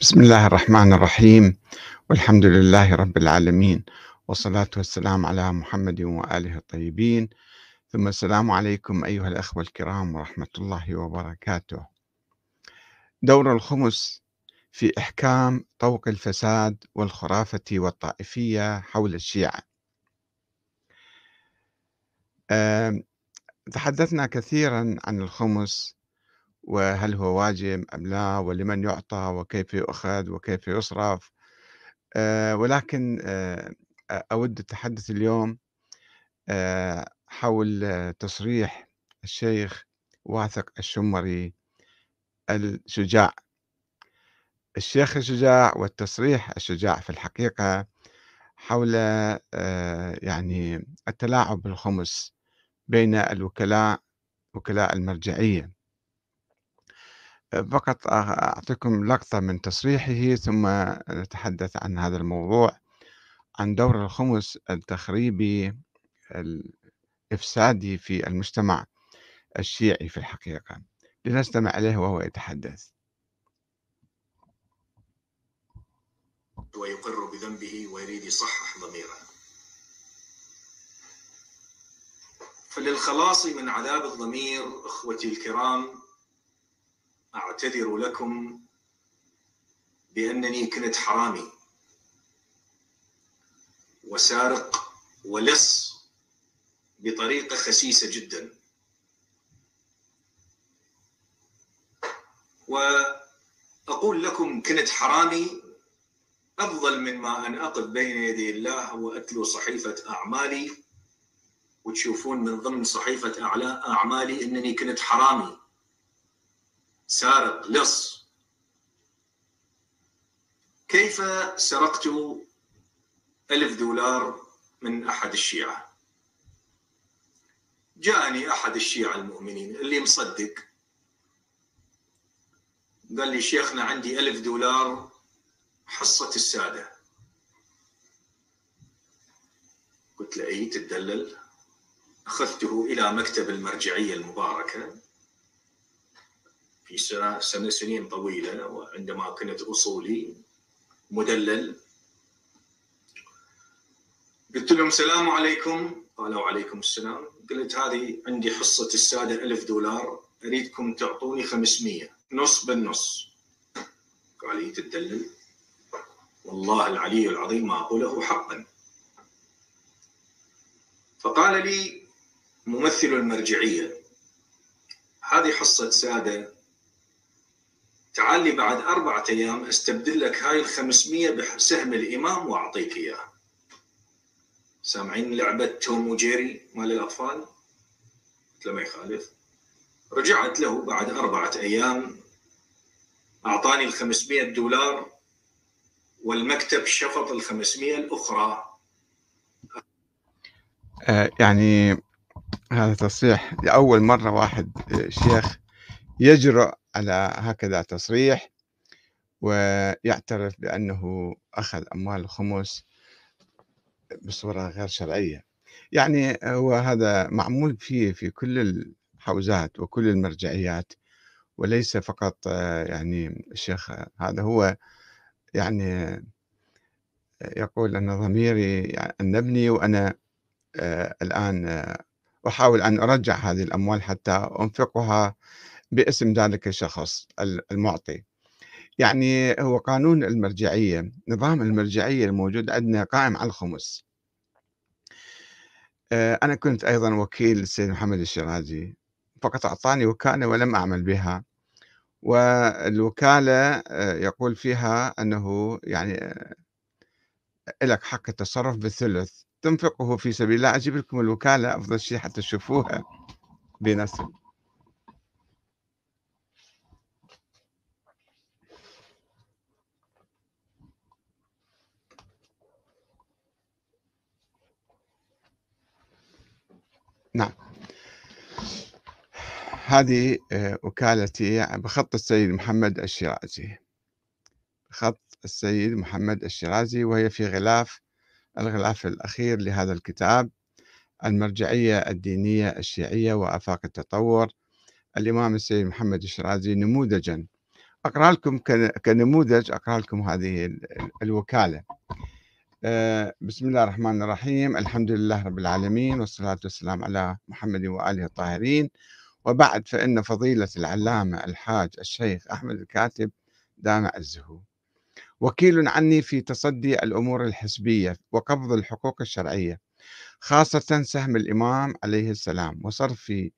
بسم الله الرحمن الرحيم. والحمد لله رب العالمين. والصلاة والسلام على محمد وآله الطيبين. ثم السلام عليكم أيها الأخوة الكرام ورحمة الله وبركاته. دور الخمس في إحكام طوق الفساد والخرافة والطائفية حول الشيعة. تحدثنا كثيرا عن الخمس وهل هو واجب أم لا ولمن يعطى وكيف يؤخذ وكيف يصرف. آه، ولكن آه، أود التحدث اليوم آه، حول تصريح الشيخ واثق الشمري الشجاع. الشيخ الشجاع والتصريح الشجاع في الحقيقة حول يعني التلاعب بالخمس بين الوكلاء وكلاء المرجعية. فقط أعطيكم لقطة من تصريحه ثم نتحدث عن هذا الموضوع. عن دور الخمس التخريبي الإفسادي في المجتمع الشيعي في الحقيقة. لنستمع إليه وهو يتحدث. ويقر بذنبه ويريد يصحح ضميره. فللخلاص من عذاب الضمير إخوتي الكرام أعتذر لكم بأنني كنت حرامي. وسارق ولص بطريقة خسيسة جدا. وأقول لكم كنت حرامي أفضل من ما أن أقف بين يدي الله وأتلو صحيفة أعمالي. وتشوفون من ضمن صحيفة أعمالي أنني كنت حرامي. سارق لص كيف سرقت ألف دولار من أحد الشيعة؟ جاءني أحد الشيعة المؤمنين اللي مصدق. قال لي شيخنا عندي ألف دولار حصة السادة. قلت له أي تدلل أخذته إلى مكتب المرجعية المباركة. في سنة, سنين طويلة وعندما كنت أصولي مدلل. قلت لهم السلام عليكم. قالوا عليكم السلام. قلت هذه عندي حصة السادة ألف دولار. أريدكم تعطوني 500 نص بالنص. قال لي تدلل؟ والله العلي العظيم ما أقوله حقا. فقال لي ممثل المرجعية هذه حصة سادة تعال لي بعد أربعة أيام أستبدل لك هاي ال 500 بسهم الإمام وأعطيك إياها. سامعين لعبة توم وجيري مال الأطفال؟ قلت له ما يخالف. رجعت له بعد أربعة أيام. أعطاني ال 500 دولار والمكتب شفط ال 500 الأخرى. آه يعني هذا تصريح لأول مرة واحد آه، شيخ يجرؤ على هكذا تصريح ويعترف بأنه أخذ أموال الخمس بصورة غير شرعية. يعني هو هذا معمول فيه في كل الحوزات وكل المرجعيات وليس فقط يعني الشيخ هذا هو يعني يقول أن ضميري أنبني وأنا الآن أحاول أن أرجع هذه الأموال حتى أنفقها. باسم ذلك الشخص المعطي. يعني هو قانون المرجعية نظام المرجعية الموجود عندنا قائم على الخمس. آه، أنا كنت أيضا وكيل السيد محمد الشيرازي فقط أعطاني وكالة ولم أعمل بها. والوكالة آه، يقول فيها أنه يعني آه، لك حق التصرف بالثلث. تنفقه في سبيل الله. أجيب لكم الوكالة أفضل شيء حتى تشوفوها. بنفسكم نعم. هذه آه، وكالتي بخط السيد محمد الشيرازي. بخط السيد محمد الشيرازي وهي في غلاف الغلاف الأخير لهذا الكتاب المرجعية الدينية الشيعية وآفاق التطور. الإمام السيد محمد الشيرازي نموذجا. أقرأ لكم كنموذج أقرأ لكم هذه الوكالة. بسم الله الرحمن الرحيم. الحمد لله رب العالمين والصلاة والسلام على محمد وآله الطاهرين. وبعد فإن فضيلة العلامة الحاج الشيخ أحمد الكاتب دام عزه وكيل عني في تصدي الأمور الحسبية وقبض الحقوق الشرعية خاصة سهم الإمام عليه السلام وصرفه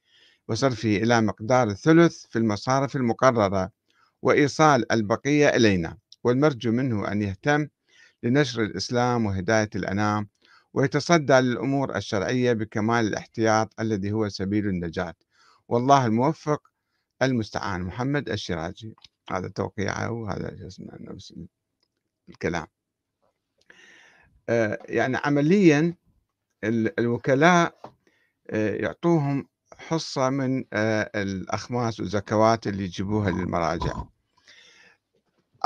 وصرفه إلى مقدار الثلث في المصارف المقررة وإيصال البقية إلينا والمرجو منه أن يهتم لنشر الإسلام وهداية الأنام ويتصدى للأمور الشرعية بكمال الاحتياط الذي هو سبيل النجاة. والله الموفق المستعان. محمد الشراجي هذا توقيعه وهذا نفس الكلام. آه، يعني عمليا الوكلاء آه، يعطوهم حصة من آه، الأخماس والزكوات اللي يجيبوها للمراجع.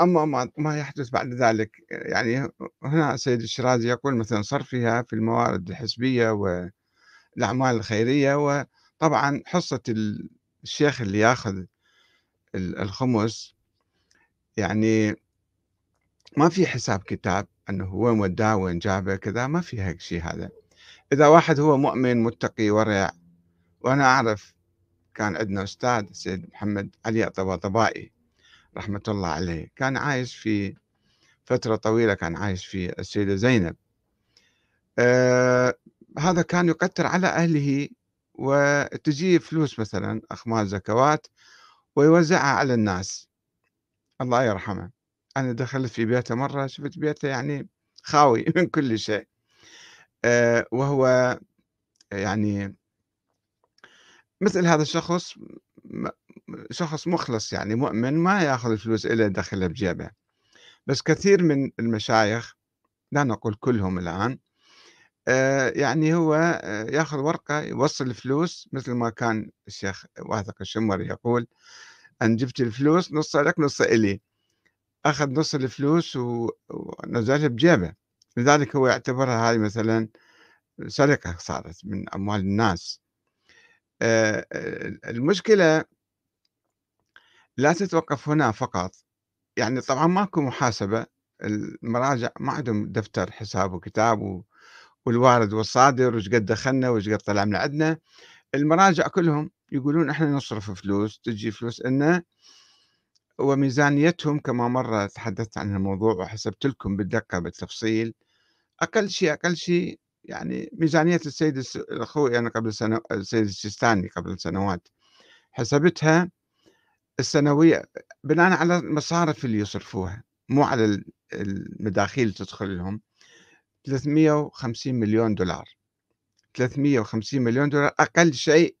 أما ما يحدث بعد ذلك يعني هنا السيد الشرازي يقول مثلا صرفها في الموارد الحزبية والأعمال الخيرية وطبعا حصة الشيخ اللي ياخذ الخمس يعني ما في حساب كتاب إنه وين وداه وين جابه كذا ما في هيك شيء هذا. إذا واحد هو مؤمن متقي ورع وأنا أعرف كان عندنا أستاذ السيد محمد علي الطباطبائي رحمة الله عليه. كان عايش في فترة طويلة كان عايش في السيدة زينب. آه هذا كان يقتر على أهله وتجي فلوس مثلا أخماس زكوات ويوزعها على الناس. الله يرحمه. أنا دخلت في بيته مرة شفت بيته يعني خاوي من كل شيء. آه وهو يعني مثل هذا الشخص شخص مخلص يعني مؤمن ما ياخذ الفلوس إلا يدخلها بجيبه بس كثير من المشايخ لا نقول كلهم الآن آه، يعني هو آه، ياخذ ورقة يوصل الفلوس مثل ما كان الشيخ واثق الشمري يقول أن جبت الفلوس نص لك نص إلي. أخذ نص الفلوس ونزلها بجيبه لذلك هو يعتبرها هذه مثلا سرقة صارت من أموال الناس. آه، المشكلة لا تتوقف هنا فقط. يعني طبعا ماكو محاسبة المراجع ما عندهم دفتر حساب وكتاب والوارد والصادر وش قد دخلنا وش قد طلع من عندنا. المراجع كلهم يقولون إحنا نصرف فلوس تجي فلوس لنا وميزانيتهم كما مرة تحدثت عن الموضوع وحسبت لكم بالدقة بالتفصيل أقل شيء أقل شيء يعني ميزانية السيد الأخوي أنا قبل سنة السيد السيستاني قبل سنوات حسبتها السنوية بناء على المصارف اللي يصرفوها مو على المداخيل اللي تدخل لهم. 350 مليون دولار. 350 مليون دولار أقل شيء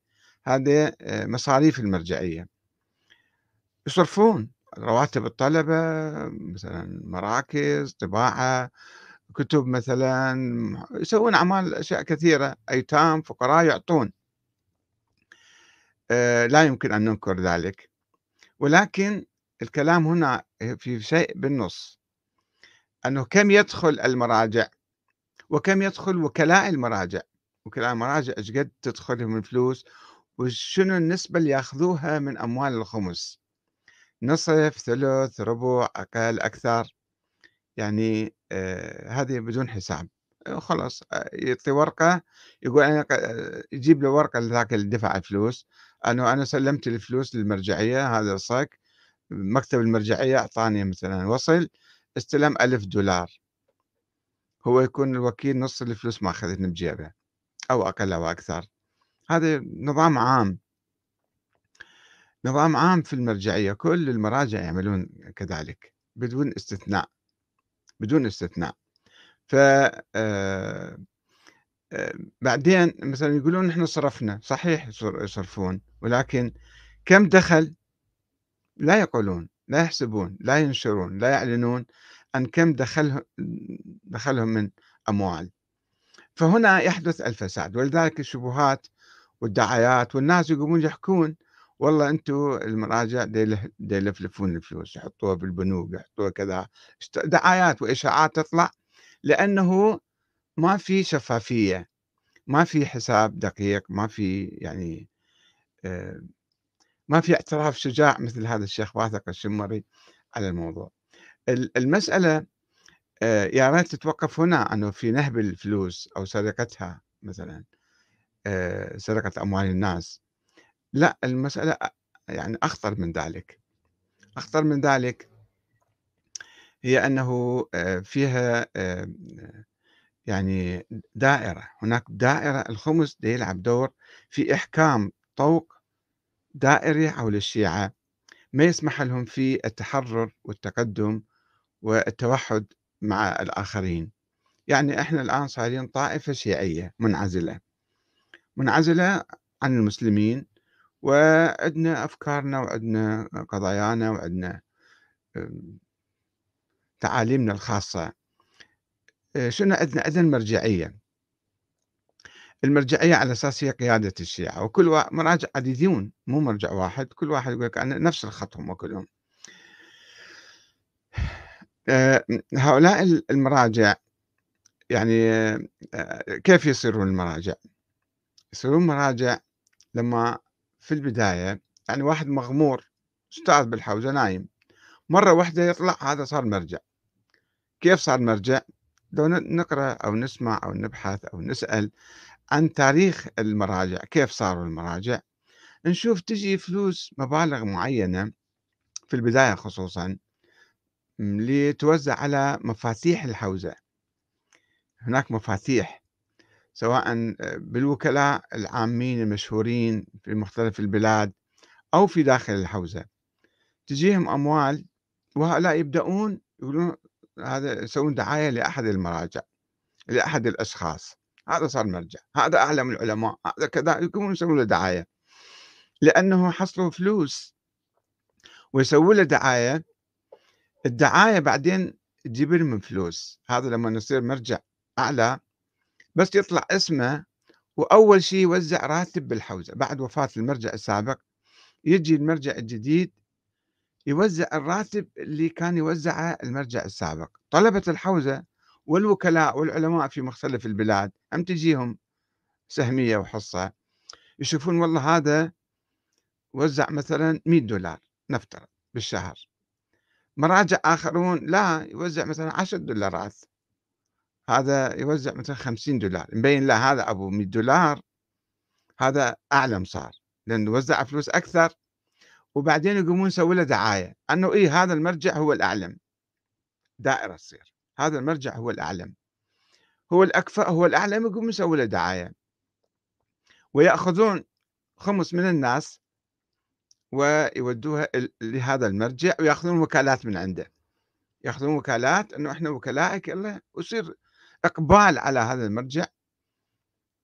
هذا آه، مصاريف المرجعية. يصرفون رواتب الطلبة مثلا مراكز طباعة كتب مثلا يسوون أعمال أشياء كثيرة أيتام فقراء يعطون. آه، لا يمكن أن ننكر ذلك. ولكن الكلام هنا في شيء بالنص. أنه كم يدخل المراجع؟ وكم يدخل وكلاء المراجع؟ وكلاء المراجع إيش قد تدخلهم الفلوس؟ وشنو النسبة اللي يأخذوها من أموال الخمس؟ نصف ثلث ربع أقل أكثر. يعني آه هذه بدون حساب. خلاص يعطي ورقة يقول أنا يجيب له ورقة لذاك اللي دفع الفلوس. أنه أنا سلمت الفلوس للمرجعية هذا الصك مكتب المرجعية أعطاني مثلا وصل استلم ألف دولار. هو يكون الوكيل نص الفلوس ما أخذت بجيبه أو أقل أو أكثر. هذا نظام عام. نظام عام في المرجعية كل المراجع يعملون كذلك بدون استثناء. بدون استثناء. ف آه، آه، بعدين مثلا يقولون نحن صرفنا صحيح يصرفون ولكن كم دخل؟ لا يقولون لا يحسبون لا ينشرون لا يعلنون عن كم دخلهم دخلهم من أموال. فهنا يحدث الفساد ولذلك الشبهات والدعايات والناس يقومون يحكون والله أنتم المراجع يلفلفون الفلوس يحطوها بالبنوك يحطوها كذا دعايات وإشاعات تطلع لأنه ما في شفافية ما في حساب دقيق ما في يعني آه، ما في اعتراف شجاع مثل هذا الشيخ واثق الشمري على الموضوع. المسألة آه، يا ريت تتوقف هنا أنه في نهب الفلوس أو سرقتها مثلا آه، سرقة أموال الناس. لأ المسألة يعني أخطر من ذلك. أخطر من ذلك هي أنه آه، فيها يعني دائرة. هناك دائرة الخمس يلعب دور في إحكام طوق دائري حول الشيعة ما يسمح لهم في التحرر والتقدم والتوحد مع الآخرين. يعني إحنا الآن صايرين طائفة شيعية منعزلة. منعزلة عن المسلمين وعندنا أفكارنا وعندنا قضايانا وعندنا تعاليمنا الخاصة. آه، شنو عندنا؟ عندنا المرجعية. المرجعية على أساس هي قيادة الشيعة وكل مراجع عديدون مو مرجع واحد كل واحد يقول لك أنا نفس الخط هم كلهم آه، هؤلاء المراجع يعني آه، كيف يصيرون المراجع؟ يصيرون مراجع لما في البداية يعني واحد مغمور أستاذ بالحوزة نايم مرة واحدة يطلع هذا صار مرجع. كيف صار مرجع؟ لو نقرأ أو نسمع أو نبحث أو نسأل عن تاريخ المراجع كيف صاروا المراجع؟ نشوف تجي فلوس مبالغ معينة في البداية خصوصا لتوزع على مفاتيح الحوزة. هناك مفاتيح سواء بالوكلاء العامين المشهورين في مختلف البلاد أو في داخل الحوزة. تجيهم أموال وهؤلاء يبدأون يقولون هذا يسوون دعاية لأحد المراجع لأحد الأشخاص. هذا صار مرجع هذا أعلم العلماء هذا كذا يقومون يسوون له دعاية. لأنه حصلوا فلوس ويسووا له دعاية الدعاية بعدين تجيب لهم فلوس. هذا لما يصير مرجع أعلى بس يطلع اسمه وأول شيء يوزع راتب بالحوزة. بعد وفاة المرجع السابق يجي المرجع الجديد يوزع الراتب اللي كان يوزعه المرجع السابق. طلبة الحوزة والوكلاء والعلماء في مختلف البلاد هم تجيهم سهمية وحصة يشوفون والله هذا وزع مثلا 100 دولار نفترض بالشهر. مراجع آخرون لا يوزع مثلا 10 دولارات. هذا يوزع مثلا 50 دولار مبين لا هذا أبو 100 دولار هذا أعلم صار لأنه وزع فلوس أكثر. وبعدين يقومون يسوي له دعاية أنه إيه هذا المرجع هو الأعلم. دائرة تصير. هذا المرجع هو الأعلم. هو الأكفأ هو الأعلم يقوم يسوي له دعاية. ويأخذون خمس من الناس ويودوها لهذا المرجع ويأخذون وكالات من عنده. يأخذون وكالات أنه إحنا وكلائك الله ويصير إقبال على هذا المرجع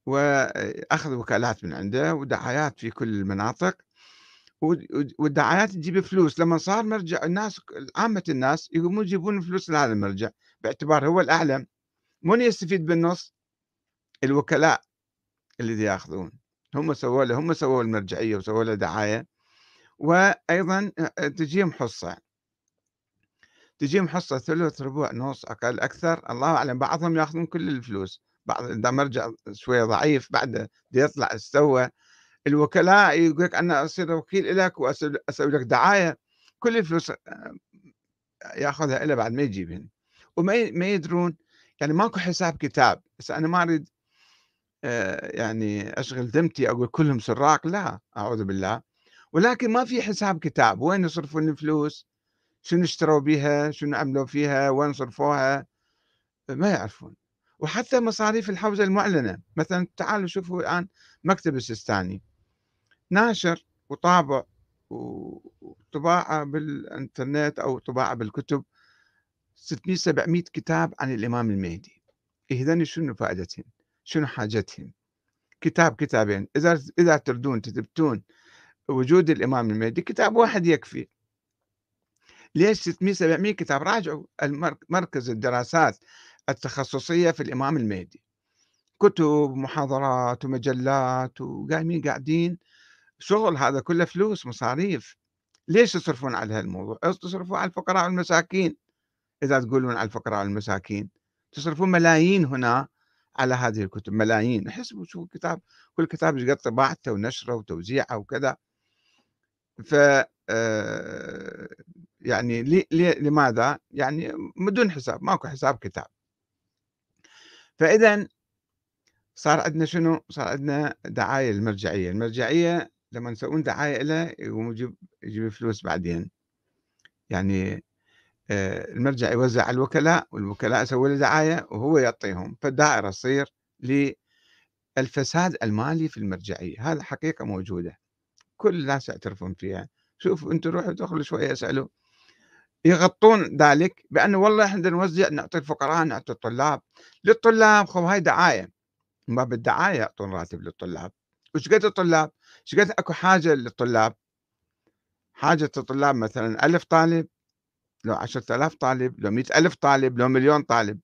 وأخذ وكالات من عنده ودعايات في كل المناطق والدعايات تجيب فلوس. لما صار مرجع الناس عامة الناس يقومون يجيبون فلوس لهذا المرجع باعتبار هو الأعلم من يستفيد بالنص؟ الوكلاء اللي يأخذون. هم سووا له هم سووا المرجعية وسووا له دعاية. وأيضا تجيهم حصة. تجيهم حصة ثلث ربع نص أقل أكثر الله أعلم بعضهم ياخذون كل الفلوس بعض إذا مرجع شوية ضعيف بعد يطلع استوى الوكلاء يقول لك أنا أصير وكيل لك وأسوي لك دعاية كل الفلوس آه، ياخذها الا بعد ما يجيبهن. وما ما يدرون يعني ماكو حساب كتاب بس أنا ما أريد آه، يعني أشغل ذمتي أقول كلهم سراق لا أعوذ بالله. ولكن ما في حساب كتاب وين يصرفون الفلوس؟ شنو اشتروا بها شنو عملوا فيها وين صرفوها ما يعرفون. وحتى مصاريف الحوزة المعلنة. مثلا تعالوا شوفوا الآن مكتب السيستاني. ناشر وطابع وطباعة بالإنترنت أو طباعة بالكتب 600 700 كتاب عن الإمام المهدي. إذن شنو فائدتهم شنو حاجتهم كتاب كتابين. إذا إذا تردون تثبتون وجود الإمام المهدي كتاب واحد يكفي. ليش 600 700 كتاب راجعوا مركز الدراسات التخصصية في الإمام المهدي. كتب محاضرات ومجلات وقايمين قاعدين. شغل هذا كله فلوس مصاريف. ليش يصرفون على هالموضوع؟ تصرفون على الفقراء والمساكين. إذا تقولون على الفقراء والمساكين تصرفون ملايين هنا على هذه الكتب ملايين. احسبوا شو كتاب كل كتاب إيش قد طباعته ونشره وتوزيعه وكذا. ف يعني لماذا؟ يعني بدون حساب ماكو حساب كتاب. فإذا صار عندنا شنو؟ صار عندنا دعاية المرجعية، المرجعية لما يسوون دعاية لها يقوم يجيب يجيب فلوس بعدين. يعني آه، المرجع يوزع على الوكلاء والوكلاء يسوي له دعاية وهو يعطيهم. فالدائرة تصير للفساد المالي في المرجعية. هذا حقيقة موجودة. كل الناس يعترفون فيها. شوف أنتم روحوا دخلوا شوية اسألوا. يغطون ذلك بأنه والله إحنا نوزع نعطي الفقراء نعطي الطلاب. للطلاب خو هاي دعاية. ما بالدعاية يعطون راتب للطلاب. وش قد الطلاب؟ إيش قد أكو حاجة للطلاب؟ حاجة الطلاب مثلا ألف طالب لو عشرة آلاف طالب لو مئة ألف طالب لو مليون طالب.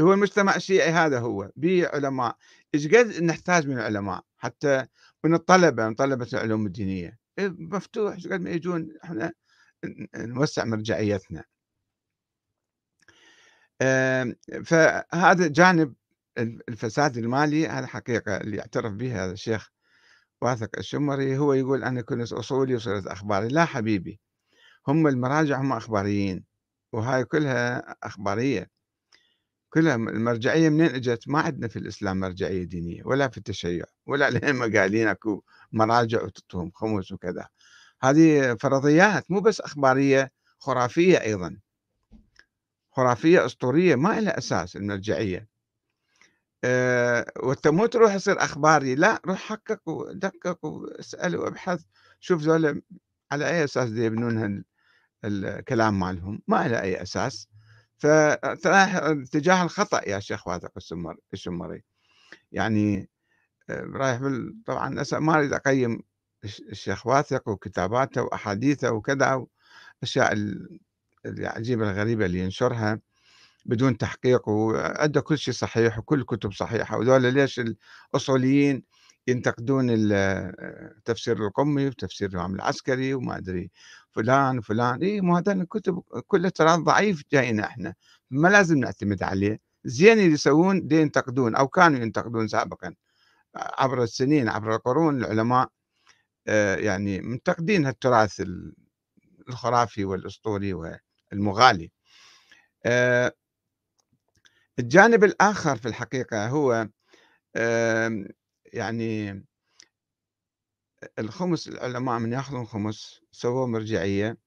هو المجتمع الشيعي هذا هو. به علماء. إيش قد نحتاج من علماء حتى من الطلبة من طلبة العلوم الدينية. إيه، مفتوح. إيش قد ما يجون إحنا نوسع مرجعيتنا. فهذا جانب الفساد المالي هذا حقيقة اللي يعترف به هذا الشيخ واثق الشمري. هو يقول أنا كنت أصولي وصرت أخباري. لا حبيبي هم المراجع هم أخباريين وهاي كلها أخبارية. كلها المرجعية منين إجت؟ ما عندنا في الإسلام مرجعية دينية ولا في التشيع ولا الأئمة قايلين أكو مراجع وتطهم خمس وكذا. هذه فرضيات مو بس أخبارية خرافية أيضا. خرافية أسطورية ما لها أساس المرجعية. أه مو تروح يصير أخباري لا روح حقق ودقق واسأل وابحث شوف ذولا على أي أساس يبنون الكلام مالهم؟ ما له أي أساس. فرايح اتجاه الخطأ يا شيخ واثق الشمري يعني آه، رايح بال... طبعا ما أريد أقيم الشيخ واثق وكتاباته واحاديثه وكذا الاشياء العجيبة الغريبة اللي ينشرها بدون تحقيق وأدى كل شيء صحيح وكل الكتب صحيحة. وذولا ليش الأصوليين ينتقدون تفسير القمي وتفسير الإمام العسكري وما أدري فلان وفلان. إي مو هذا الكتب كلها ترى ضعيف جاينا إحنا. ما لازم نعتمد عليه. زين اللي يسوون دي ينتقدون أو كانوا ينتقدون سابقا عبر السنين عبر القرون العلماء يعني منتقدين التراث الخرافي والأسطوري والمغالي. آه، الجانب الآخر في الحقيقة هو يعني الخمس العلماء من يأخذون خمس سووا مرجعية.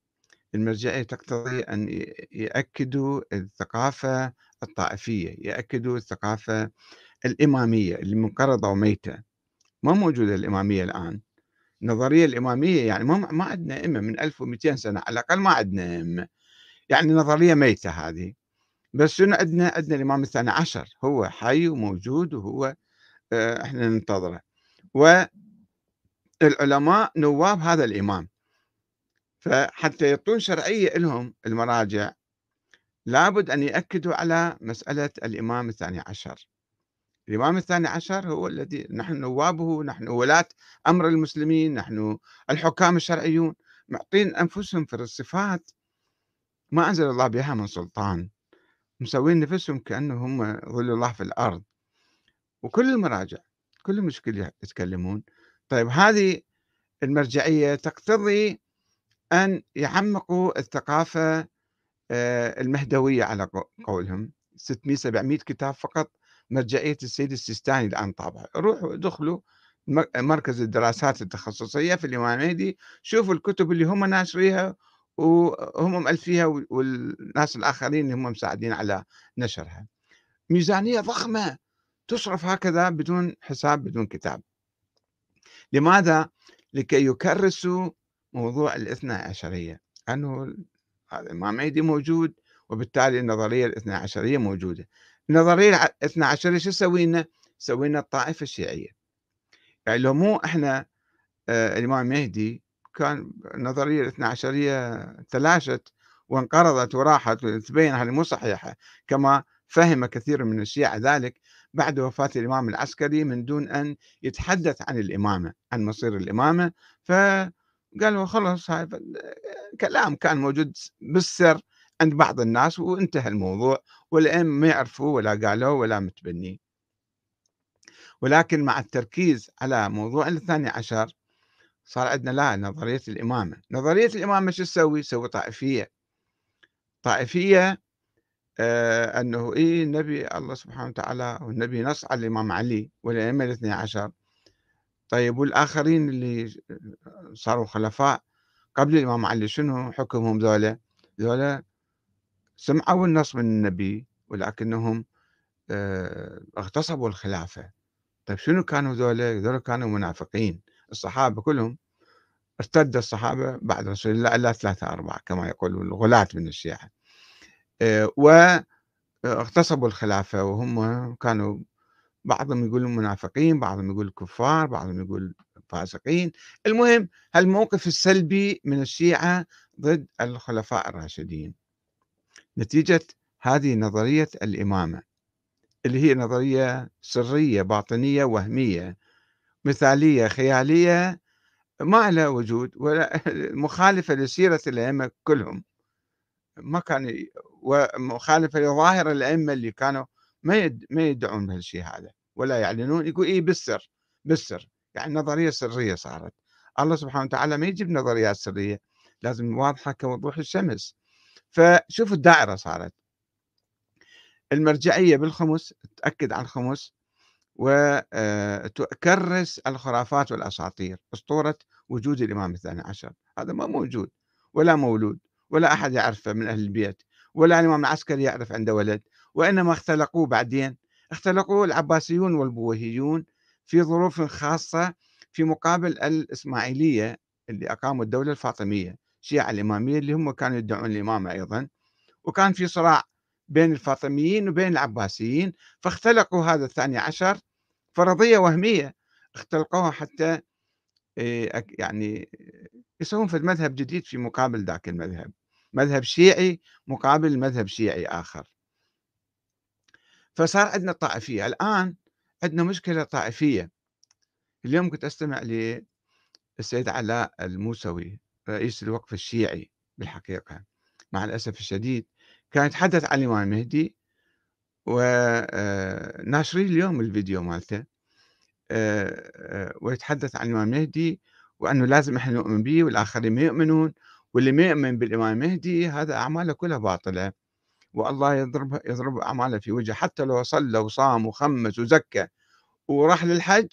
المرجعية تقتضي أن يأكدوا الثقافة الطائفية يأكدوا الثقافة الإمامية اللي منقرضة وميتة. ما موجودة الإمامية الآن. النظرية الإمامية يعني ما ما عندنا أئمة من 1200 سنة على الأقل ما عندنا أئمة يعني نظرية ميتة هذه. بس شنو عندنا عندنا الإمام الثاني عشر هو حي وموجود وهو آه، إحنا ننتظره. والعلماء نواب هذا الإمام. فحتى يعطون شرعية لهم المراجع لابد أن يأكدوا على مسألة الإمام الثاني عشر. الإمام الثاني عشر هو الذي نحن نوابه نحن ولاة أمر المسلمين نحن الحكام الشرعيون. معطين أنفسهم في الصفات ما أنزل الله بها من سلطان. مسوين نفسهم كأنهم هم ظل الله في الأرض. وكل المراجع كل مشكلة يتكلمون. طيب هذه المرجعية تقتضي أن يعمقوا الثقافة آه، المهدوية على قولهم. 600 700 كتاب فقط مرجعية السيد السيستاني الآن طابعة روحوا دخلوا مركز الدراسات التخصصية في الإمام المهدي شوفوا الكتب اللي هم ناشريها وهم مؤلفيها والناس الآخرين اللي هم مساعدين على نشرها. ميزانية ضخمة تصرف هكذا بدون حساب بدون كتاب. لماذا؟ لكي يكرسوا موضوع الاثنى عشرية. أنه الإمام عيدي موجود وبالتالي النظرية الاثنى عشرية موجودة. النظرية الاثنى عشرية شو سوينا؟ سوينا الطائفة الشيعية. يعني لو مو إحنا آه الإمام مهدي كان النظرية الاثنى عشرية تلاشت وانقرضت وراحت وتبين هذه مو صحيحة. كما فهم كثير من الشيعة ذلك بعد وفاة الإمام العسكري من دون أن يتحدث عن الإمامة عن مصير الإمامة. فقالوا خلص هاي كلام كان موجود بالسر عند بعض الناس وانتهى الموضوع والآن ما يعرفوا ولا قالوا ولا متبني ولكن مع التركيز على موضوع الثاني عشر صار عندنا لا نظرية الإمامة. نظرية الإمامة شو تسوي؟ تسوي طائفية. طائفية آه أنه إيه النبي الله سبحانه وتعالى والنبي نص على الإمام علي والأئمة الاثني عشر. طيب والآخرين اللي صاروا خلفاء قبل الإمام علي شنو حكمهم ذولا؟ ذولا سمعوا النص من النبي ولكنهم آه اغتصبوا الخلافة. طيب شنو كانوا ذولا؟ ذولا كانوا منافقين. الصحابة كلهم ارتد الصحابة بعد رسول الله إلا ثلاثة أربعة كما يقولون الغلاة من الشيعة. آه، واغتصبوا الخلافة وهم كانوا بعضهم يقول منافقين بعضهم يقول كفار بعضهم يقول فاسقين. المهم هالموقف السلبي من الشيعة ضد الخلفاء الراشدين. نتيجة هذه نظرية الإمامة اللي هي نظرية سرية باطنية وهمية مثالية خيالية ما لها وجود ولا مخالفة لسيرة الأئمة كلهم. ما كان ومخالفة لظاهر الأئمة اللي كانوا ما ما يدعون بهالشيء هذا ولا يعلنون يقول إيه بالسر بالسر. يعني نظرية سرية صارت. الله سبحانه وتعالى ما يجيب نظريات سرية لازم واضحة كوضوح الشمس. فشوف الدائرة صارت. المرجعية بالخمس تأكد على الخمس وتكرس آه، الخرافات والأساطير أسطورة وجود الإمام الثاني عشر. هذا ما موجود ولا مولود ولا أحد يعرفه من أهل البيت ولا الإمام العسكري يعرف عنده ولد وإنما اختلقوه بعدين. اختلقوه العباسيون والبويهيون في ظروف خاصة في مقابل الإسماعيلية اللي أقاموا الدولة الفاطمية. الشيعة الإمامية اللي هم كانوا يدعون الإمامة أيضا وكان في صراع بين الفاطميين وبين العباسيين فاختلقوا هذا الثاني عشر فرضية وهمية اختلقوها حتى آه، يعني يسوون في المذهب جديد في مقابل ذاك المذهب. مذهب شيعي مقابل مذهب شيعي آخر. فصار عندنا طائفية. الآن عندنا مشكلة طائفية. اليوم كنت أستمع للسيد علاء الموسوي. رئيس الوقف الشيعي بالحقيقة. مع الأسف الشديد كان يتحدث عن الإمام المهدي وناشرين آه، اليوم الفيديو مالته آه، آه، ويتحدث عن الإمام المهدي وأنه لازم إحنا نؤمن به والآخرين ما يؤمنون واللي ما يؤمن بالإمام المهدي هذا أعماله كلها باطلة. والله يضرب يضرب أعماله في وجهه حتى لو صلى وصام وخمس وزكى وراح للحج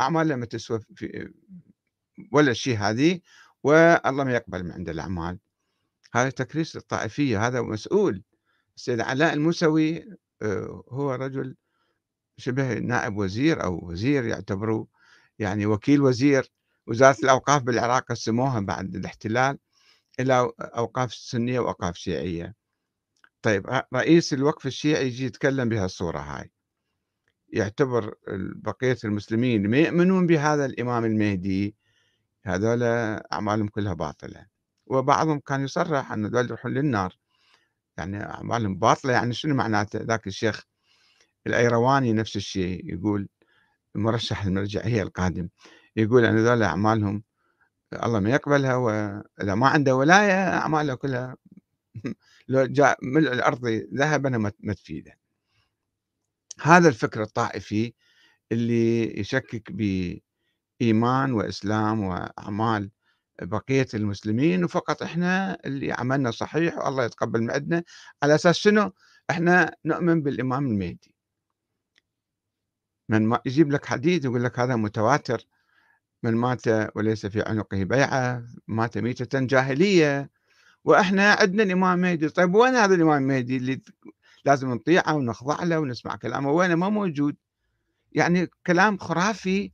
أعماله ما تسوى في ولا شيء هذه. والله ما يقبل من عند الأعمال. هذا تكريس للطائفية هذا مسؤول. السيد علاء الموسوي آه، هو رجل شبه نائب وزير أو وزير يعتبروا يعني وكيل وزير. وزارة الأوقاف بالعراق قسموها بعد الاحتلال إلى أوقاف سنية وأوقاف شيعية. طيب رئيس الوقف الشيعي يجي يتكلم بهالصورة هاي. يعتبر بقية المسلمين ما يؤمنون بهذا الإمام المهدي. هذول أعمالهم كلها باطلة. وبعضهم كان يصرح أن هذول يروحون للنار. يعني أعمالهم باطلة يعني شنو معناته؟ ذاك الشيخ الأيرواني نفس الشيء يقول مرشح المرجعية القادم يقول أن هذول أعمالهم الله ما يقبلها وإذا ما عنده ولاية أعماله كلها لو جاء ملء الأرض ذهبا ما تفيده هذا الفكر الطائفي اللي يشكك بإيمان وإسلام وأعمال بقية المسلمين وفقط إحنا اللي عملنا صحيح والله يتقبل من عندنا على أساس شنو؟ إحنا نؤمن بالإمام المهدي. من ما يجيب لك حديث يقول لك هذا متواتر من مات وليس في عنقه بيعة مات ميتة جاهلية وإحنا عندنا الإمام المهدي طيب وين هذا الإمام المهدي اللي لازم نطيعه ونخضع له ونسمع كلامه؟ وينه؟ ما موجود. يعني كلام خرافي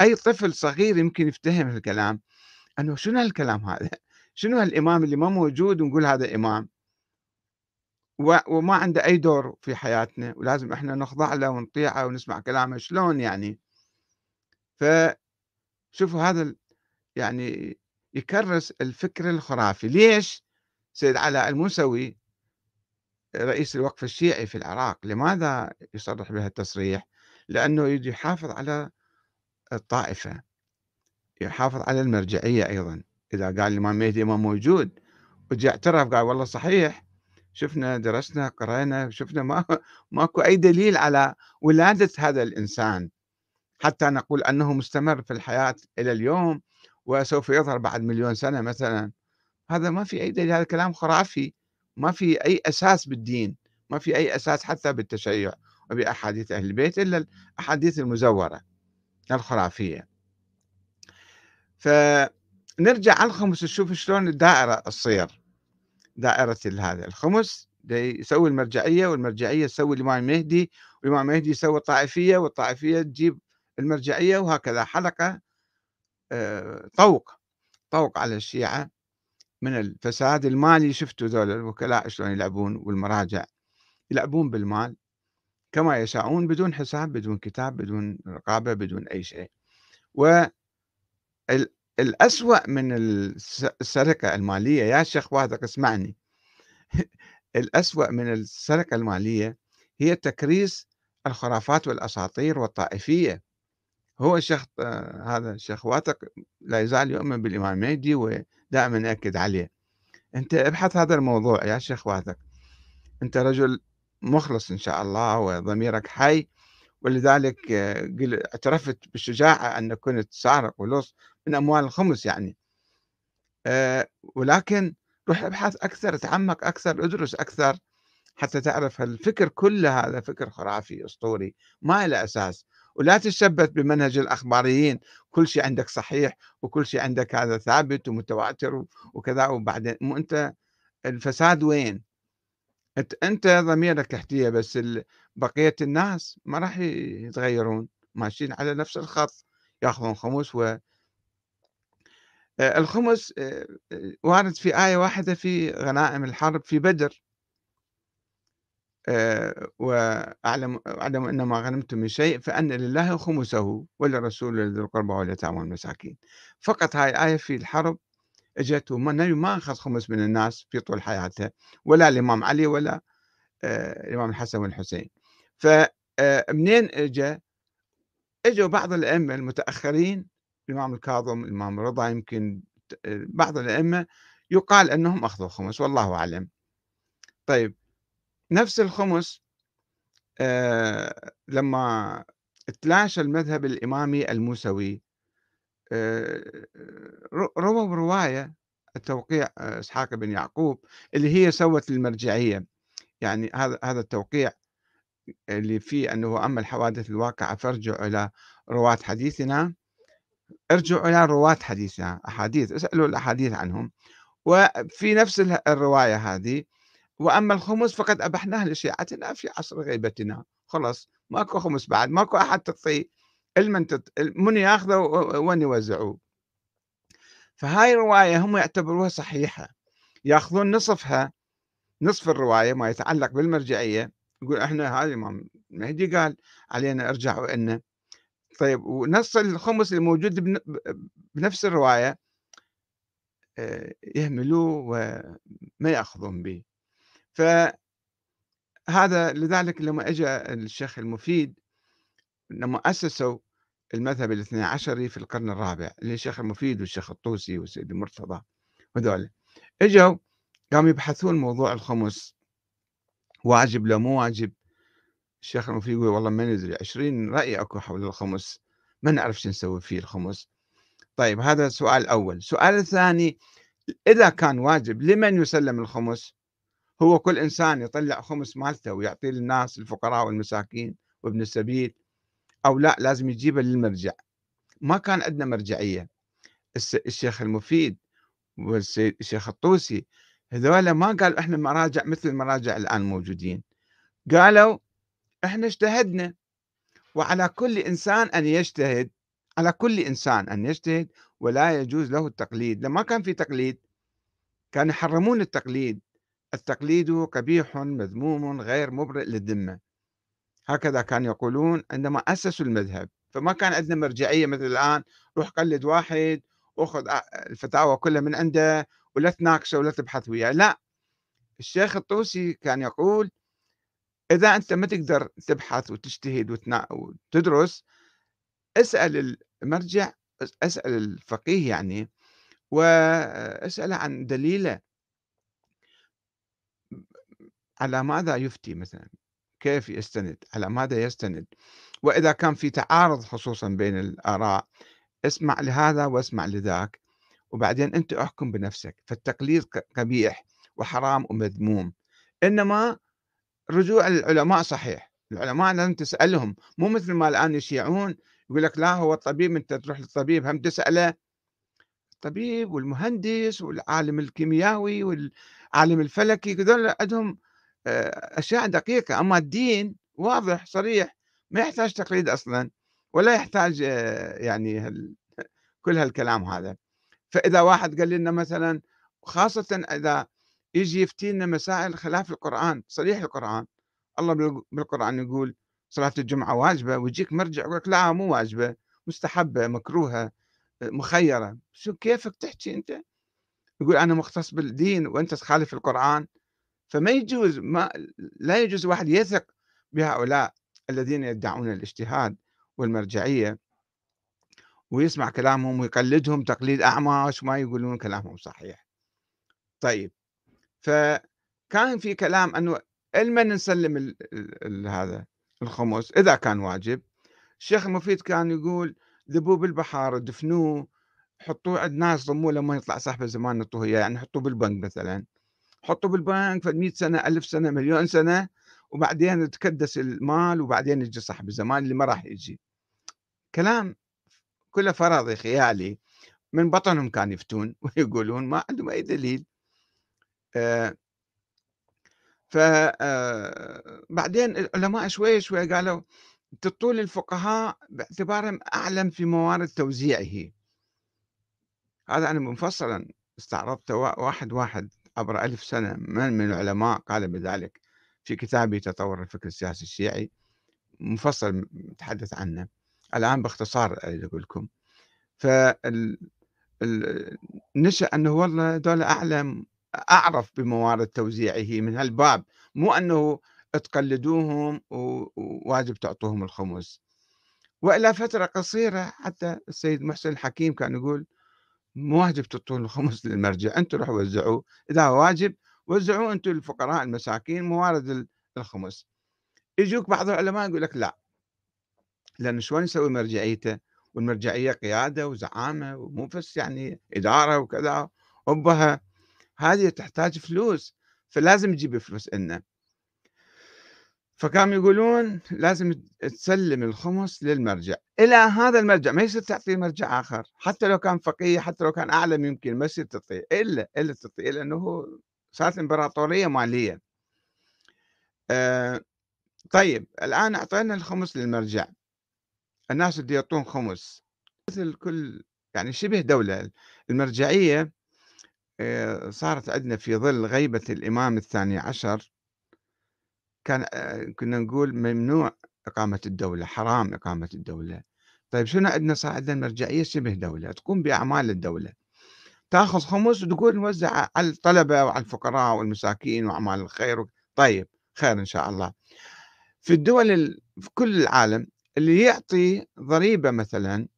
أي طفل صغير يمكن يفتهم الكلام. أنه شنو هالكلام هذا؟ شنو هالإمام اللي ما موجود ونقول هذا إمام؟ وما عنده أي دور في حياتنا ولازم إحنا نخضع له ونطيعه ونسمع كلامه شلون يعني؟ فشوفوا هذا يعني يكرس الفكر الخرافي. ليش؟ سيد علاء الموسوي رئيس الوقف الشيعي في العراق لماذا يصرح بهذا التصريح لأنه يحافظ على الطائفة يحافظ على المرجعية أيضا. إذا قال الإمام مهدي ما موجود وجاء اعترف قال والله صحيح شفنا درسنا قرأنا شفنا ما ماكو أي دليل على ولادة هذا الإنسان. حتى نقول أنه مستمر في الحياة إلى اليوم وسوف يظهر بعد مليون سنة مثلا. هذا ما في أي دليل هذا كلام خرافي. ما في أي أساس بالدين ما في أي أساس حتى بالتشيع. وبأحاديث أهل البيت إلا الأحاديث المزورة. الخرافية فنرجع على الخمس نشوف شلون الدائرة تصير. دائرة هذا الخمس يسوي المرجعية والمرجعية تسوي الإمام المهدي والإمام المهدي يسوي الطائفية والطائفية تجيب المرجعية وهكذا حلقة آه، طوق طوق على الشيعة من الفساد المالي. شفتوا ذول الوكلاء شلون يلعبون والمراجع؟ يلعبون بالمال. كما يشاءون بدون حساب بدون كتاب بدون رقابة بدون أي شيء. والأسوأ من السرقة المالية يا شيخ واثق اسمعني. الأسوأ من السرقة المالية هي تكريس الخرافات والأساطير والطائفية. هو الشيخ هذا الشيخ واثق لا يزال يؤمن بالإمام المهدي ودائما يأكد عليه. أنت ابحث هذا الموضوع يا شيخ واثق أنت رجل مخلص إن شاء الله وضميرك حي ولذلك اعترفت بالشجاعة أن كنت سارق ولص من أموال الخمس يعني. آه، ولكن روح ابحث أكثر تعمق أكثر ادرس أكثر حتى تعرف الفكر كله هذا فكر خرافي أسطوري ما له أساس. ولا تشبث بمنهج الأخباريين كل شيء عندك صحيح وكل شيء عندك هذا ثابت ومتواتر وكذا وبعدين أنت الفساد وين؟ أنت ضميرك احتيه بس بقية الناس ما راح يتغيرون ماشيين على نفس الخط ياخذون خمس و آه، الخمس آه، آه، وارد في آية واحدة في غنائم الحرب في بدر. وأعلم أعلم أن ما غنمتم من شيء فأن لله خمسه وللرسول ذي القربى واليتامى والمساكين. فقط هاي آية في الحرب اجت النبي ما أخذ خمس من الناس في طول حياته ولا الإمام علي ولا الإمام الحسن والحسين. فمنين اجى إجوا بعض الأئمة المتأخرين الإمام الكاظم الإمام رضا يمكن بعض الأئمة يقال أنهم أخذوا خمس والله أعلم. طيب نفس الخمس آه لما تلاشى المذهب الإمامي الموسوي آه رووا رواية التوقيع آه، إسحاق بن يعقوب اللي هي سوت المرجعية. يعني هذا هذا التوقيع اللي فيه أنه أما الحوادث الواقعة فارجعوا إلى رواة حديثنا. ارجعوا إلى رواة حديثنا أحاديث اسألوا الأحاديث عنهم. وفي نفس الرواية هذه وأما الخمس فقد أبحناه لشيعتنا في عصر غيبتنا. خلاص ماكو خمس بعد ماكو أحد تعطيه المن. من ياخذه وين يوزعوه فهاي الرواية هم يعتبروها صحيحة. ياخذون نصفها نصف الرواية ما يتعلق بالمرجعية يقول إحنا هذا الإمام المهدي قال علينا ارجعوا إن طيب ونص الخمس الموجود بنفس الرواية آه، يهملوه وما يأخذون به. فهذا لذلك لما اجى الشيخ المفيد لما اسسوا المذهب الاثني عشري في القرن الرابع اللي الشيخ المفيد والشيخ الطوسي والسيد المرتضى هذول إجوا قاموا يبحثون موضوع الخمس. واجب لو مو واجب؟ الشيخ المفيد يقول والله ما ندري 20 رأي أكو حول الخمس. ما نعرف شو نسوي فيه الخمس. طيب هذا السؤال الأول السؤال الثاني إذا كان واجب لمن يسلم الخمس؟ هو كل إنسان يطلع خمس مالته ويعطيه للناس الفقراء والمساكين وابن السبيل. أو لا لازم يجيبه للمرجع. ما كان عندنا مرجعية. الشيخ المفيد والشيخ الطوسي هذول ما قالوا إحنا مراجع مثل المراجع الآن موجودين. قالوا إحنا اجتهدنا. وعلى كل إنسان أن يجتهد على كل إنسان أن يجتهد ولا يجوز له التقليد. لما كان في تقليد. كانوا يحرمون التقليد. التقليد قبيح مذموم غير مبرئ للذمة. هكذا كانوا يقولون عندما أسسوا المذهب فما كان عندنا مرجعية مثل الآن روح قلد واحد وخذ الفتاوى كلها من عنده ولا تناقشه ولا تبحث وياه. لا الشيخ الطوسي كان يقول إذا أنت ما تقدر تبحث وتجتهد وتدرس اسأل المرجع اسأل الفقيه يعني واسأله عن دليله. على ماذا يفتي مثلا؟ كيف يستند؟ على ماذا يستند؟ وإذا كان في تعارض خصوصا بين الآراء اسمع لهذا واسمع لذاك وبعدين أنت أحكم بنفسك فالتقليد قبيح وحرام ومذموم. إنما رجوع للعلماء صحيح العلماء لازم تسألهم مو مثل ما الآن يشيعون يقول لك لا هو الطبيب أنت تروح للطبيب هم تسأله؟ الطبيب والمهندس والعالم الكيميائي والعالم الفلكي هذول عندهم أشياء دقيقة. أما الدين واضح صريح ما يحتاج تقليد أصلا ولا يحتاج آه، يعني كل هالكلام هذا. فإذا واحد قال لنا مثلا خاصة إذا يجي يفتينا مسائل خلاف القرآن صريح القرآن الله بالقرآن يقول صلاة الجمعة واجبة ويجيك مرجع يقول لك لا مو واجبة مستحبة مكروهة مخيرة. شو كيفك تحكي أنت؟ يقول أنا مختص بالدين وأنت تخالف القرآن. فما يجوز ما لا يجوز واحد يثق بهؤلاء الذين يدعون الاجتهاد والمرجعية ويسمع كلامهم ويقلدهم تقليد أعمى ما يقولون كلامهم صحيح. طيب فكان في كلام أنه لمن نسلم ال ال هذا الخمس إذا كان واجب. الشيخ المفيد كان يقول ذبوه بالبحر دفنوه حطوه عند ناس ضموه لما يطلع صاحب الزمان نطوه يعني حطوه بالبنك مثلا. حطوه بالبنك في 100 سنة ألف سنة مليون سنة وبعدين يتكدس المال وبعدين يجي صاحب الزمان اللي ما راح يجي. كلام كله فرضي خيالي من بطنهم كانوا يفتون ويقولون ما عندهم أي دليل. آه آه، العلماء شوي شوي قالوا تطول الفقهاء باعتبارهم أعلم في موارد توزيعه. هذا أنا مفصلا استعرضت واحد واحد. عبر ألف سنة من من العلماء قال بذلك في كتابي تطور الفكر السياسي الشيعي مفصل متحدث عنه. الآن باختصار أقول لكم. ف نشأ أنه والله دول أعلم أعرف بموارد توزيعه من هالباب. مو أنه تقلدوهم وواجب تعطوهم الخمس. وإلى فترة قصيرة حتى السيد محسن الحكيم كان يقول مو واجب تعطون الخمس للمرجع أنتم روحوا وزعوه. إذا واجب وزعوه أنتم الفقراء المساكين موارد الخمس. يجوك بعض العلماء يقول لك لا. لأن شلون يسوي مرجعيته؟ والمرجعية قيادة وزعامة ومو بس يعني إدارة وكذا أبها هذه تحتاج فلوس فلازم تجيب فلوس لنا فكانوا يقولون لازم تسلم الخمس للمرجع. إلى هذا المرجع ما يصير تعطيه مرجع آخر. حتى لو كان فقيه حتى لو كان أعلم يمكن ما يصير تعطيه. إلا إلا تعطيه لأنه صارت إمبراطورية مالية. آه طيب الآن أعطينا الخمس للمرجع. الناس اللي يعطون خمس. مثل كل يعني شبه دولة. المرجعية آه صارت عندنا في ظل غيبة الإمام الثاني عشر. كان آه، كنا نقول ممنوع إقامة الدولة حرام إقامة الدولة. طيب شنو عندنا صار؟ عندنا مرجعية شبه دولة تقوم بأعمال الدولة. تأخذ خمس وتقول نوزع على الطلبة وعلى الفقراء والمساكين وأعمال الخير طيب خير إن شاء الله. في الدول في كل العالم اللي يعطي ضريبة مثلا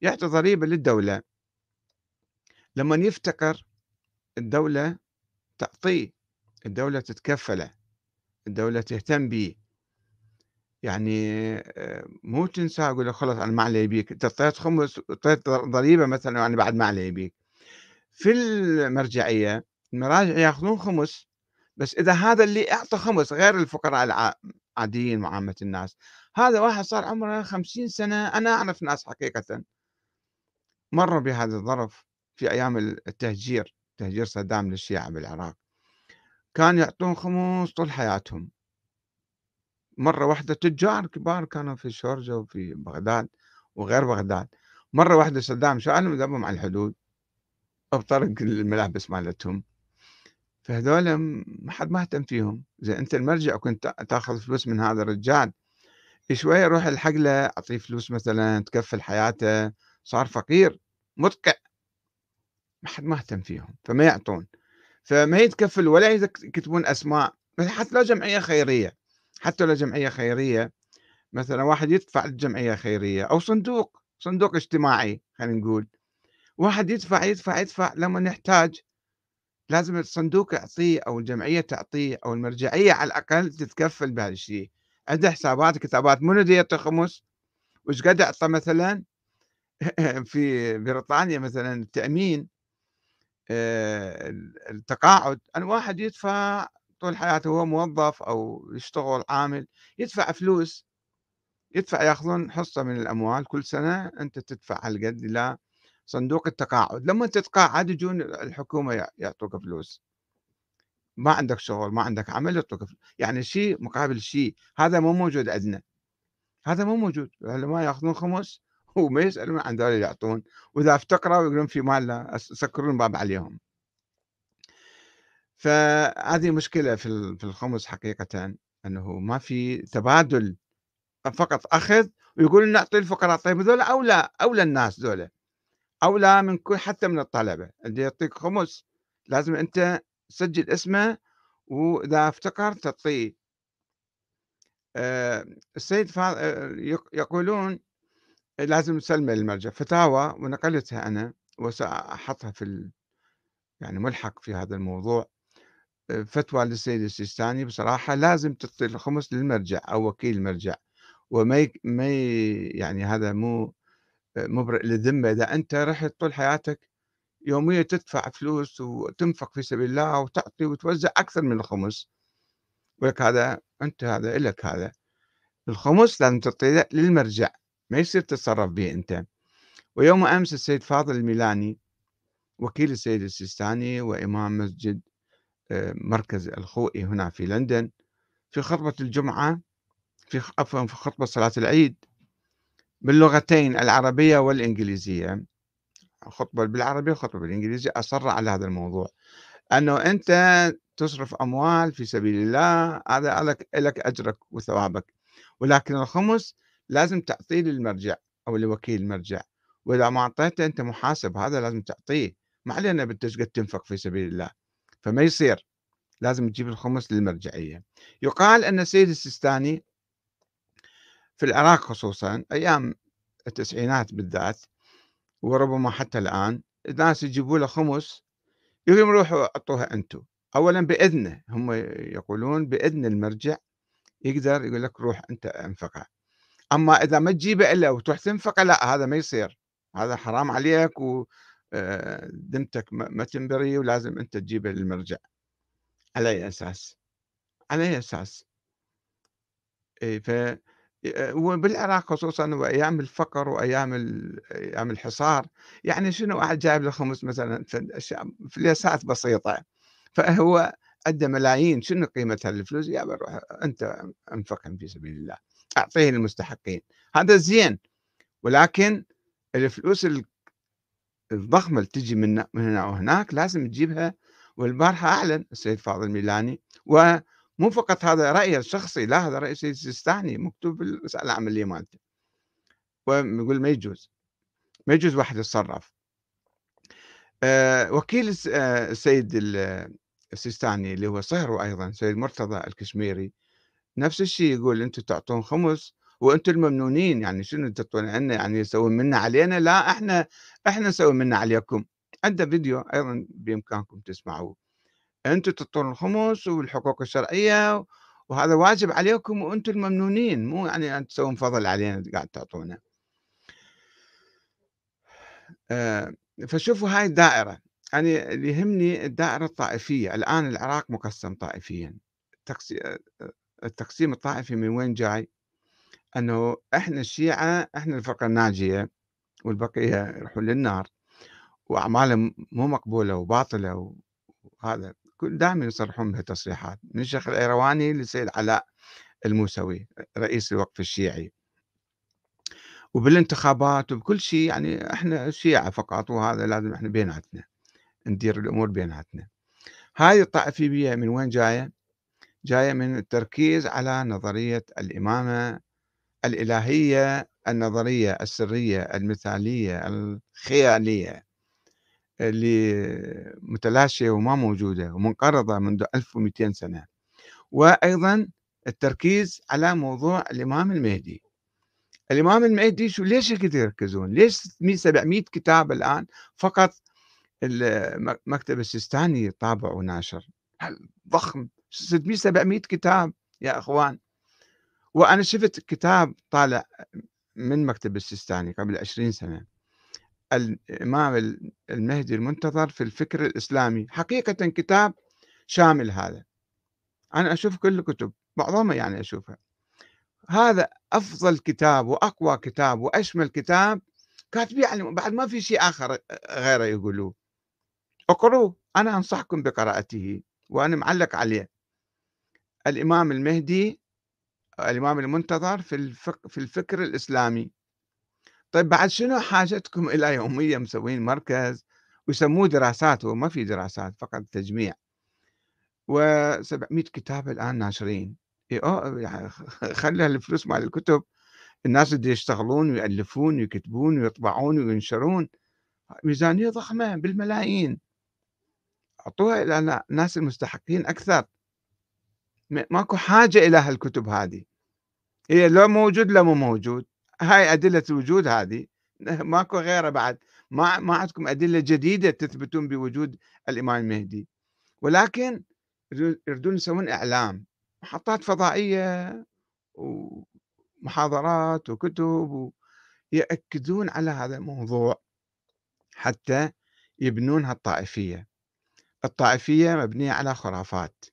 يعطي ضريبة للدولة. لما يفتقر الدولة تعطيه الدولة تتكفله. الدولة تهتم به يعني آه، مو تنسى أقول له خلص أنا ما علي بيك. أنت طيت خمس طيت ضريبة مثلا وأنا بعد ما علي بيك. في المرجعية المراجع يأخذون خمس بس إذا هذا اللي أعطى خمس غير الفقراء العاديين وعامة الناس. هذا واحد صار عمره خمسين سنة أنا أعرف ناس حقيقة مروا بهذا الظرف في أيام التهجير تهجير صدام للشيعة بالعراق. كان يعطون خمس طول حياتهم. مرة واحدة تجار كبار كانوا في شورجة وفي بغداد وغير بغداد. مرة واحدة صدام شالهم ذبهم على الحدود بطرق الملابس مالتهم. فهذول ما حد ما اهتم فيهم. زي أنت المرجع كنت تأخذ فلوس من هذا الرجال. شوية روح الحق له أعطيه فلوس مثلا تكفل حياته. صار فقير مدقع ما حد ما اهتم فيهم فما يعطون. فما يتكفل ولا يكتبون أسماء حتى لو جمعية خيرية حتى لو جمعية خيرية مثلا واحد يدفع للجمعيه خيرية أو صندوق صندوق اجتماعي خلينا نقول. واحد يدفع يدفع يدفع لما نحتاج لازم الصندوق يعطيه أو الجمعية تعطيه أو المرجعية على الأقل تتكفل بهذا الشيء عنده حسابات كتابات منو دي يعطي خمس وش قد اعطى مثلا؟ في بريطانيا مثلا التأمين التقاعد أن واحد يدفع طول حياته هو موظف أو يشتغل عامل يدفع فلوس يدفع ياخذون حصة من الأموال كل سنة أنت تدفع هالقد إلى صندوق التقاعد. لما تتقاعد يجون الحكومة يعطوك فلوس. ما عندك شغل ما عندك عمل يعطوك يعني شيء مقابل شيء. هذا مو موجود عندنا. هذا مو موجود. العلماء ياخذون خمس؟ وما يسالون عن ذلك يعطون وإذا افتقروا يقولون في مال سكرون الباب عليهم. فهذه مشكلة في الخمس حقيقه إنه ما في تبادل فقط أخذ ويقول نعطي الفقراء. طيب هذول أولى أولى الناس ذولا. أولى من كل حتى من الطلبة. اللي يعطيك خمس لازم أنت تسجل اسمه وإذا افتقر تعطيه. آه، السيد آه، يقولون لازم نسلمه للمرجع فتاوى ونقلتها أنا وسأحطها في يعني ملحق في هذا الموضوع. فتوى للسيد السيستاني بصراحة لازم تعطي الخمس للمرجع أو وكيل المرجع وما ما يعني هذا مو مبرئ للذمة. إذا أنت رحت طول حياتك يوميا تدفع فلوس وتنفق في سبيل الله وتعطي وتوزع أكثر من الخمس. ولك هذا أنت هذا إلك هذا. الخمس لازم تعطيه للمرجع ما يصير تتصرف به أنت. ويوم أمس السيد فاضل الميلاني وكيل السيد السيستاني وإمام مسجد آه، مركز الخوئي هنا في لندن في خطبة الجمعة في عفوا في خطبة صلاة العيد باللغتين العربية والإنجليزية. خطبة بالعربية وخطبة بالإنجليزية. أصر على هذا الموضوع. أنه أنت تصرف أموال في سبيل الله هذا لك, لك أجرك وثوابك. ولكن الخمس لازم تعطيه للمرجع أو لوكيل المرجع وإذا ما أعطيته أنت محاسب هذا لازم تعطيه. ما علينا قد تنفق في سبيل الله. فما يصير. لازم تجيب الخمس للمرجعية. يقال أن السيد السيستاني في العراق خصوصا أيام التسعينات بالذات وربما حتى الآن الناس يجيبوا له خمس يقولون روحوا أعطوها أنتم أولا بإذنه هم يقولون بإذن المرجع يقدر يقول لك روح أنت انفقها. أما إذا ما تجيبه إلا وتروح تنفقه لا هذا ما يصير. هذا حرام عليك ودمتك ما تنبري ولازم أنت تجيبه للمرجع على أي أساس؟ على أي أساس؟ إيه ف وبالعراق خصوصًا وأيام الفقر وأيام أيام الحصار، يعني شنو واحد جايب له خمس مثلًا فليسات بسيطة، فهو عنده ملايين شنو قيمة هالفلوس؟ يا روح أنت أنفقهم في سبيل الله، أعطيه للمستحقين، هذا زين، ولكن الفلوس الضخمة اللي تجي من هنا وهناك لازم تجيبها والبارحة أعلن السيد فاضل ميلاني و مو فقط هذا رأيه الشخصي لا هذا رأي سيستاني مكتوب في العملية مالته. ويقول ما يجوز. ما يجوز واحد يتصرف. أه وكيل آه، السيد السيستاني اللي هو صهره أيضا سيد مرتضى الكشميري نفس الشيء يقول أنتم تعطون خمس وأنتم الممنونين يعني شنو تعطون عنا؟ يعني يسوون منا علينا؟ لا إحنا إحنا نسوي منا عليكم. عنده فيديو أيضا بإمكانكم تسمعوه. أنتم تعطون الخمس والحقوق الشرعية وهذا واجب عليكم وأنتم الممنونين. مو يعني أن تسوون فضل علينا قاعد تعطونا آه، فشوفوا هاي الدائرة. يعني اللي يهمني الدائرة الطائفية. الآن العراق مقسم طائفيا. التقسيم الطائفي من وين جاي؟ أنه إحنا الشيعة إحنا الفرقة الناجية والبقية يروحون للنار وأعمالهم مو مقبولة وباطلة وهذا دائما يصرحون بها تصريحات من الشيخ الأيرواني للسيد علاء الموسوي رئيس الوقف الشيعي. وبالانتخابات وبكل شيء يعني إحنا شيعة فقط وهذا لازم إحنا بيناتنا ندير الأمور بيناتنا. هذه الطائفية من وين جاية؟ جاية من التركيز على نظرية الإمامة الإلهية النظرية السرية المثالية الخيالية اللي متلاشية وما موجودة ومنقرضة منذ 1200 سنة. وأيضا التركيز على موضوع الإمام المهدي. الإمام المهدي شو ليش يركزون؟ ليش 700 كتاب الآن فقط المكتب السيستاني طابع وناشر ضخم 600 700 كتاب يا أخوان. وأنا شفت كتاب طالع من مكتب السيستاني قبل 20 سنة. الإمام المهدي المنتظر في الفكر الإسلامي. حقيقة كتاب شامل هذا. أنا أشوف كل الكتب معظمها يعني أشوفها. هذا أفضل كتاب وأقوى كتاب وأشمل كتاب كاتبيه يعني بعد ما في شيء آخر غيره يقولوه. اقروه أنا أنصحكم بقراءته وأنا معلق عليه. الإمام المهدي الإمام المنتظر في الفق في الفكر الإسلامي. طيب بعد شنو حاجتكم إلى يومية مسوين مركز؟ ويسموه دراسات وما في دراسات فقط تجميع. و700 كتاب الآن ناشرين. يعني خلي الفلوس مال الكتب. الناس اللي يشتغلون ويألفون ويكتبون ويطبعون وينشرون. ميزانية ضخمة بالملايين. أعطوها إلى الناس المستحقين أكثر. ماكو حاجة إلى هالكتب هذه. هي لو موجود لو مو موجود. هاي أدلة الوجود هذه. ماكو غيرها بعد. ما ما عندكم أدلة جديدة تثبتون بوجود الإمام المهدي. ولكن يريدون يسوون إعلام. محطات فضائية ومحاضرات وكتب يأكدون على هذا الموضوع حتى يبنون هالطائفية. الطائفية مبنية على خرافات.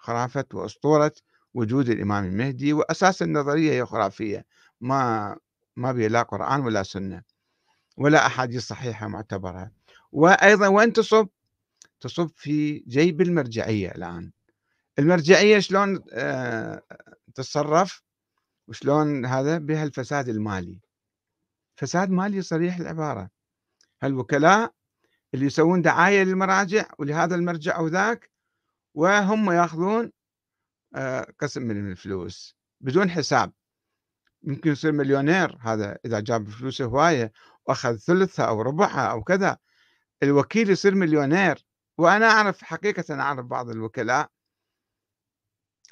خرافة وأسطورة وجود الإمام المهدي وأساس النظرية هي خرافية. ما ما بها لا قرآن ولا سنة ولا أحاديث صحيحة معتبرة. وأيضا وين تصب؟ تصب في جيب المرجعية الآن. المرجعية شلون آه، تتصرف؟ وشلون هذا؟ بها الفساد المالي. فساد مالي صريح العبارة. هالوكلاء اللي يسوون دعاية للمراجع ولهذا المرجع أو ذاك وهم ياخذون آه، قسم من الفلوس بدون حساب. يمكن يصير مليونير هذا إذا جاب فلوسه هواية وأخذ ثلثها أو ربعها أو كذا. الوكيل يصير مليونير وأنا أعرف حقيقة أعرف بعض الوكلاء.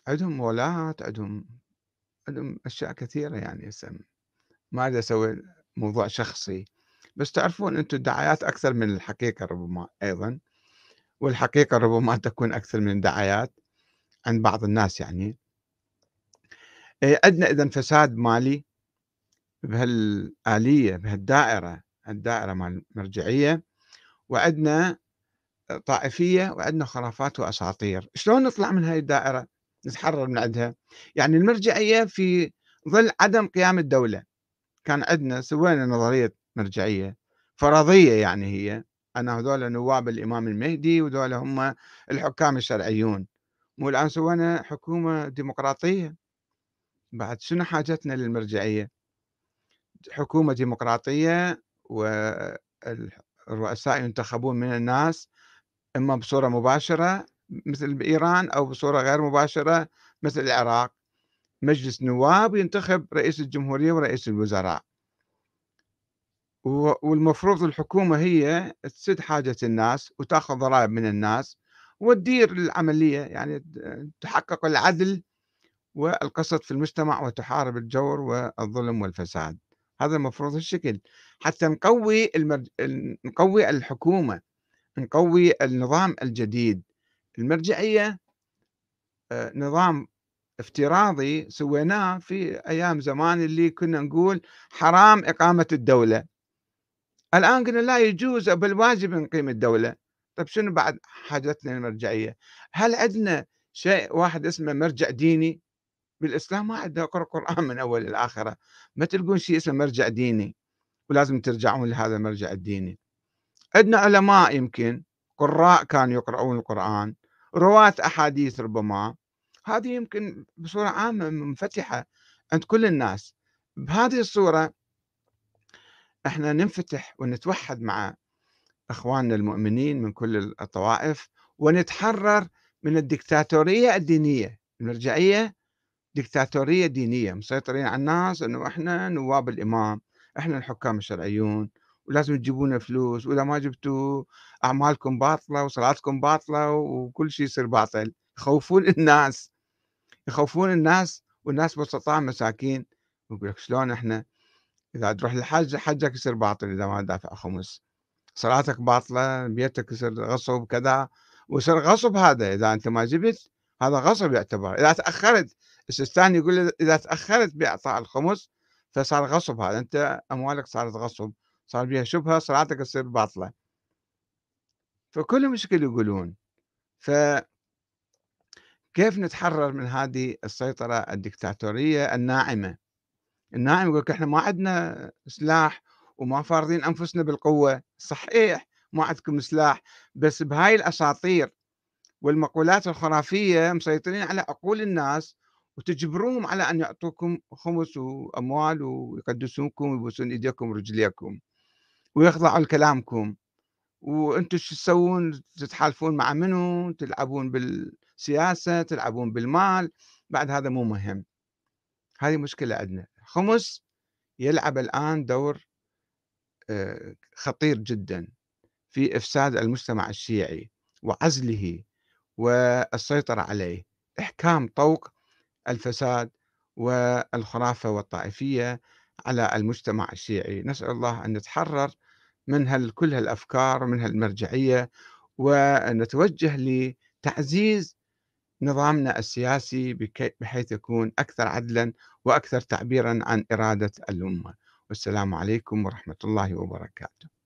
عندهم مولات عندهم عندهم أشياء كثيرة يعني اسم. ما أريد أسوي موضوع شخصي. بس تعرفون أنتم الدعايات أكثر من الحقيقة ربما أيضا. والحقيقة ربما تكون أكثر من الدعايات عند بعض الناس يعني. عندنا إذا فساد مالي بهالآلية بهالدائرة الدائرة مال المرجعية وعندنا طائفية وعندنا خرافات وأساطير. شلون نطلع من هاي الدائرة؟ نتحرر من عندها. يعني المرجعية في ظل عدم قيام الدولة. كان عندنا سوينا نظرية مرجعية فرضية يعني هي أن هذول نواب الإمام المهدي وذول هم الحكام الشرعيون. مو الآن سوينا حكومة ديمقراطية. بعد شنو حاجتنا للمرجعية؟ حكومة ديمقراطية والرؤساء ينتخبون من الناس إما بصورة مباشرة مثل بإيران أو بصورة غير مباشرة مثل العراق. مجلس نواب ينتخب رئيس الجمهورية ورئيس الوزراء. والمفروض الحكومة هي تسد حاجة الناس وتأخذ ضرائب من الناس وتدير العملية يعني تحقق العدل والقسط في المجتمع وتحارب الجور والظلم والفساد. هذا المفروض الشكل حتى نقوي المرج... نقوي الحكومة نقوي النظام الجديد. المرجعية آه، نظام افتراضي سويناه في أيام زمان اللي كنا نقول حرام إقامة الدولة. الآن قلنا لا يجوز بل واجب نقيم الدولة. طيب شنو بعد حاجتنا للمرجعية هل عندنا شيء واحد اسمه مرجع ديني؟ بالإسلام ما عندنا اقرأ قرآن من أول لآخرة ما تلقون شيء اسمه مرجع ديني؟ ولازم ترجعون لهذا المرجع الديني. عندنا علماء يمكن قراء كانوا يقرؤون القرآن رواة أحاديث ربما. هذه يمكن بصورة عامة منفتحة عند كل الناس. بهذه الصورة إحنا ننفتح ونتوحد مع إخواننا المؤمنين من كل الطوائف ونتحرر من الدكتاتورية الدينية. المرجعية دكتاتورية دينية مسيطرين على الناس إنه إحنا نواب الإمام إحنا الحكام الشرعيون ولازم تجيبون فلوس وإذا ما جبتوا أعمالكم باطلة وصلاتكم باطلة وكل شيء يصير باطل. يخوفون الناس يخوفون الناس والناس بسطاء مساكين. يقول لك شلون إحنا إذا تروح للحج حجك يصير باطل اذا ما دافع خمس. صلاتك باطلة بيتك يصير غصب كذا ويصير غصب هذا إذا أنت ما جبت هذا غصب يعتبر. إذا تأخرت السيستاني يقول إذا تأخرت بإعطاء الخمس فصار غصب هذا. أنت أموالك صارت غصب صار بها شبهة صلاتك تصير باطلة. فكل مشكل يقولون. ف كيف نتحرر من هذه السيطرة الدكتاتورية الناعمة؟ الناعم يقول إحنا ما عندنا سلاح وما فارضين أنفسنا بالقوة. صحيح ما عندكم سلاح بس بهاي الأساطير والمقولات الخرافية مسيطرين على عقول الناس وتجبروهم على أن يعطوكم خمس وأموال ويقدسوكم ويبوسون إيديكم ورجليكم ويخضعوا لكلامكم. وأنتم شو تسوون؟ تتحالفون مع منو؟ تلعبون بالسياسة؟ تلعبون بالمال؟ بعد هذا مو مهم. هذه مشكلة عندنا. خمس يلعب الآن دور آه، خطير جدا في إفساد المجتمع الشيعي وعزله والسيطرة عليه. إحكام طوق الفساد والخرافة والطائفية على المجتمع الشيعي. نسأل الله أن نتحرر من كل هالأفكار ومن هالمرجعية ونتوجه لتعزيز نظامنا السياسي بحيث يكون أكثر عدلا وأكثر تعبيرا عن إرادة الأمة. والسلام عليكم ورحمة الله وبركاته.